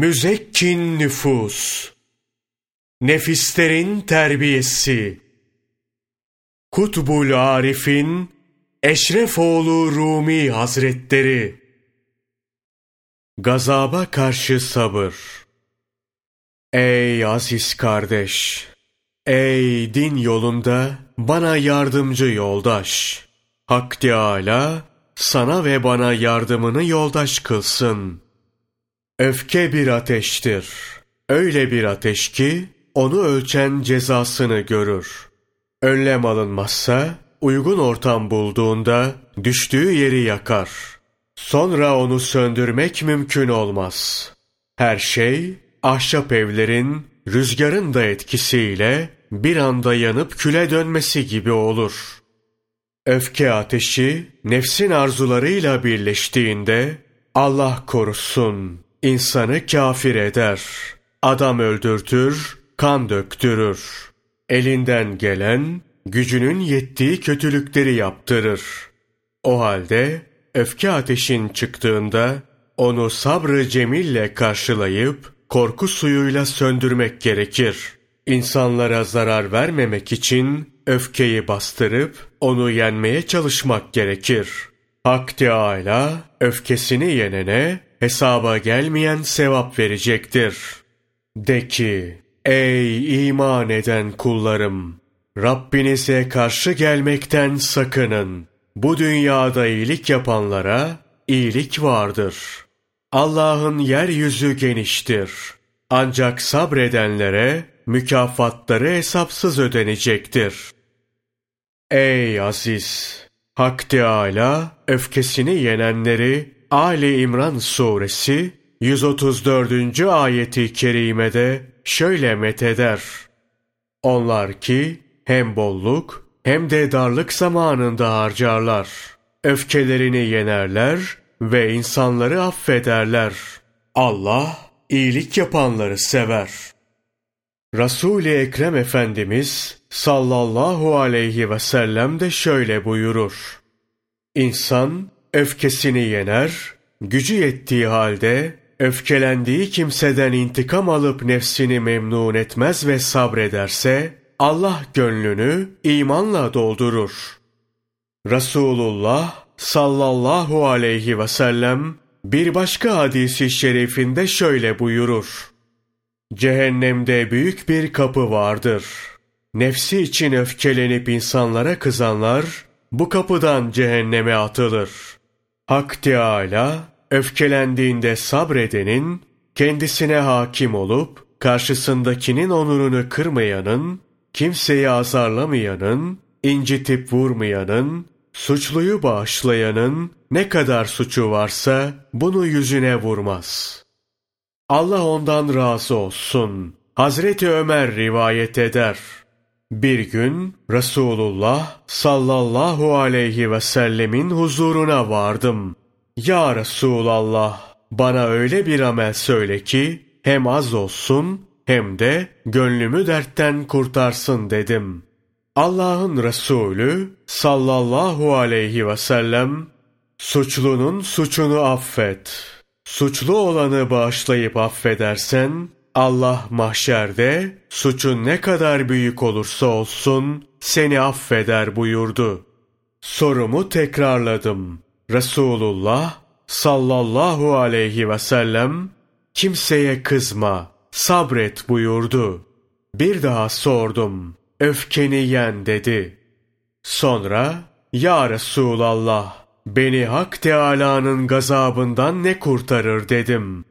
Müzekkin nüfus, nefislerin terbiyesi, Kutbul Arif'in Eşrefoğlu Rumi Hazretleri, Gazaba karşı sabır. Ey aziz kardeş! Ey din yolunda bana yardımcı yoldaş! Hak Teâlâ sana ve bana yardımını yoldaş kılsın. Öfke bir ateştir. Öyle bir ateş ki onu ölçen cezasını görür. Önlem alınmazsa uygun ortam bulduğunda düştüğü yeri yakar. Sonra onu söndürmek mümkün olmaz. Her şey ahşap evlerin rüzgarın da etkisiyle bir anda yanıp küle dönmesi gibi olur.'' Öfke ateşi nefsin arzularıyla birleştiğinde Allah korusun insanı kafir eder. Adam öldürtür, kan döktürür. Elinden gelen gücünün yettiği kötülükleri yaptırır. O halde öfke ateşin çıktığında onu sabrı cemille karşılayıp korku suyuyla söndürmek gerekir. İnsanlara zarar vermemek için öfkeyi bastırıp onu yenmeye çalışmak gerekir. Hak Teâlâ öfkesini yenene hesaba gelmeyen sevap verecektir. De ki, ey iman eden kullarım! Rabbinize karşı gelmekten sakının. Bu dünyada iyilik yapanlara iyilik vardır. Allah'ın yeryüzü geniştir. Ancak sabredenlere mükafatları hesapsız ödenecektir. Ey aziz! Hak Teâlâ öfkesini yenenleri Ali İmran suresi 134. ayeti kerimede şöyle metheder. Onlar ki hem bolluk hem de darlık zamanında harcarlar. Öfkelerini yenerler ve insanları affederler. Allah iyilik yapanları sever.'' Resul-i Ekrem Efendimiz sallallahu aleyhi ve sellem de şöyle buyurur. İnsan öfkesini yener, gücü yettiği halde öfkelendiği kimseden intikam alıp nefsini memnun etmez ve sabrederse Allah gönlünü imanla doldurur. Resulullah sallallahu aleyhi ve sellem bir başka hadisi şerifinde şöyle buyurur. Cehennemde büyük bir kapı vardır. Nefsi için öfkelenip insanlara kızanlar bu kapıdan cehenneme atılır. Hak Teâlâ öfkelendiğinde sabredenin, kendisine hakim olup karşısındakinin onurunu kırmayanın, kimseyi azarlamayanın, incitip vurmayanın, suçluyu bağışlayanın ne kadar suçu varsa bunu yüzüne vurmaz.'' Allah ondan razı olsun. Hazreti Ömer rivayet eder. Bir gün Resulullah sallallahu aleyhi ve sellemin huzuruna vardım. Ya Resulallah bana öyle bir amel söyle ki hem az olsun hem de gönlümü dertten kurtarsın dedim. Allah'ın Resulü sallallahu aleyhi ve sellem suçlunun suçunu affet.'' Suçlu olanı bağışlayıp affedersen, Allah mahşerde suçun ne kadar büyük olursa olsun seni affeder buyurdu. Sorumu tekrarladım. Resulullah sallallahu aleyhi ve sellem kimseye kızma, sabret buyurdu. Bir daha sordum. Öfkeni yen dedi. Sonra ya Resulallah Beni Hak Teâlâ'nın gazabından ne kurtarır dedim.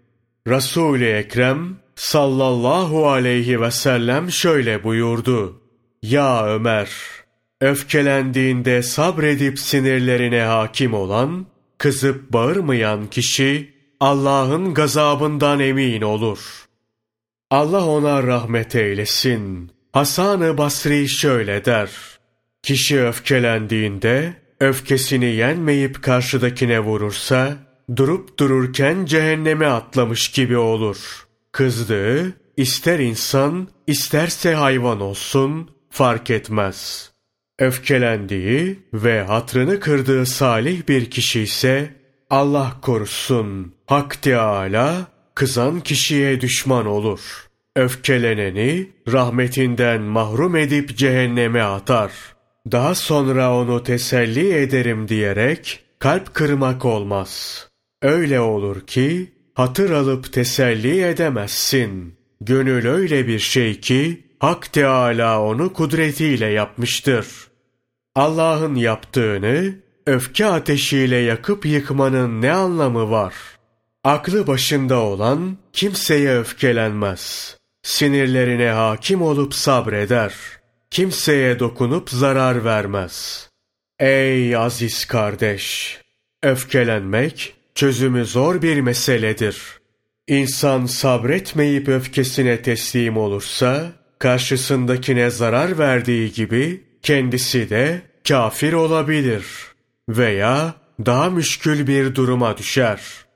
Resul-i Ekrem sallallahu aleyhi ve sellem şöyle buyurdu. Ya Ömer! Öfkelendiğinde sabredip sinirlerine hakim olan, kızıp bağırmayan kişi Allah'ın gazabından emin olur. Allah ona rahmet eylesin. Hasan-ı Basri şöyle der. Kişi öfkelendiğinde Öfkesini yenmeyip karşıdakine vurursa, durup dururken cehenneme atlamış gibi olur. Kızdığı, ister insan, isterse hayvan olsun, fark etmez. Öfkelendiği ve hatrını kırdığı salih bir kişi ise, Allah korusun, Hak Teâlâ, kızan kişiye düşman olur. Öfkeleneni rahmetinden mahrum edip cehenneme atar. Daha sonra onu teselli ederim diyerek kalp kırmak olmaz. Öyle olur ki hatır alıp teselli edemezsin. Gönül öyle bir şey ki Hak Teâlâ onu kudretiyle yapmıştır. Allah'ın yaptığını öfke ateşiyle yakıp yıkmanın ne anlamı var? Aklı başında olan kimseye öfkelenmez. Sinirlerine hakim olup sabreder. Kimseye dokunup zarar vermez. Ey aziz kardeş! Öfkelenmek çözümü zor bir meseledir. İnsan sabretmeyip öfkesine teslim olursa, karşısındakine zarar verdiği gibi kendisi de kafir olabilir veya daha müşkül bir duruma düşer.''